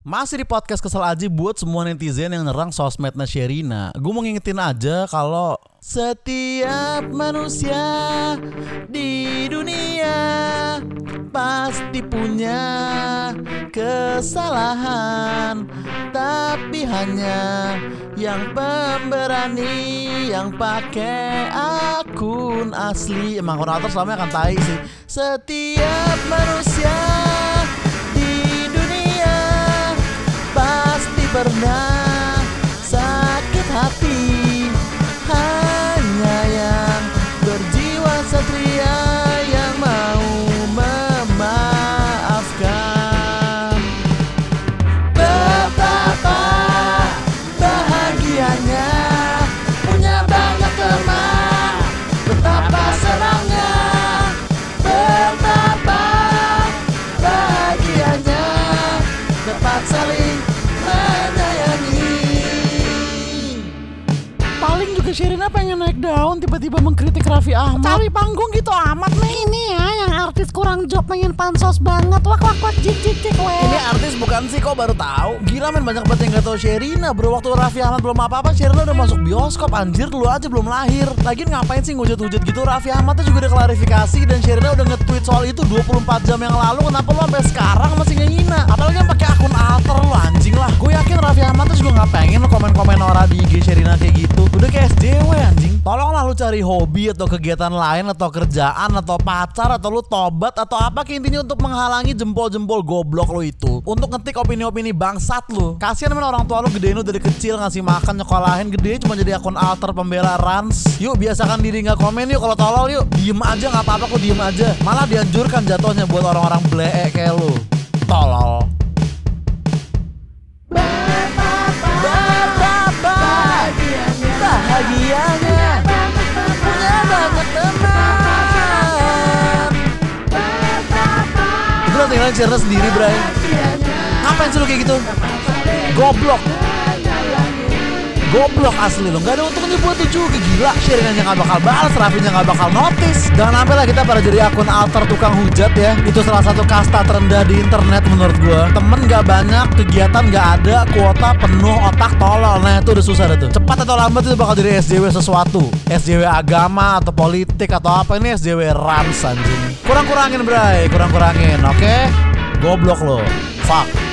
Masih di podcast kesel aja buat semua netizen yang nyerang sosmednya Sherina. Gue mau ngingetin aja kalau Setiap manusia di dunia Pasti punya kesalahan. Tapi hanya yang pemberani Yang pakai akun asli. Emang akun alter selama akan tai sih. Setiap manusia Paling juga Sherina pengen naik daun tiba-tiba mengkritik Raffi Ahmad. Cari panggung gitu amat nih. Ini ya yang artis kurang job pengen pansos banget. Wak wak wak jik jik jik weh. Ini artis bukan sih kok baru tahu. Gila men banyak banget yang gak tahu Sherina bro. Waktu Raffi Ahmad belum apa-apa Sherina udah masuk bioskop. Anjir lu aja belum lahir. Lagian ngapain sih ngujut-ngujut gitu? Raffi Ahmad tuh juga udah klarifikasi Dan Sherina udah nge-tweet soal itu 24 jam yang lalu. Kenapa lu sampai sekarang lu cari hobi atau kegiatan lain Atau kerjaan atau pacar Atau lu tobat atau apa ke intinya untuk menghalangi jempol-jempol goblok lu itu. Untuk ngetik opini-opini bangsat lu. Kasian men orang tua lu gedein lu dari kecil Ngasih makan, nyekolahin Gede cuma jadi akun alter pembela Rans. Yuk biasakan diri gak komen yuk Kalau tolol yuk. Diem aja gak apa-apa kok diem aja. Malah dianjurkan jatuhnya buat orang-orang bleek Tinggalin Sherina sendiri Bray Ngapain sih lu kayak gitu? Goblok Goblok asli lo. Gak ada untungnya buat lu juga. Gila nya gak bakal balas Raffi nya gak bakal notice. Jangan sampai lah kita pada jadi akun alter tukang hujat ya. Itu salah satu kasta terendah di internet menurut gua. Temen gak banyak Kegiatan gak ada Kuota penuh Otak tolol. Nah itu udah susah dah tuh. Cepat atau lambat itu bakal jadi SJW sesuatu. SJW agama Atau politik Atau apa Ini SJW rans anjing. Kurang-kurangin bray. Kurang-kurangin Oke? Goblok lo. Fuck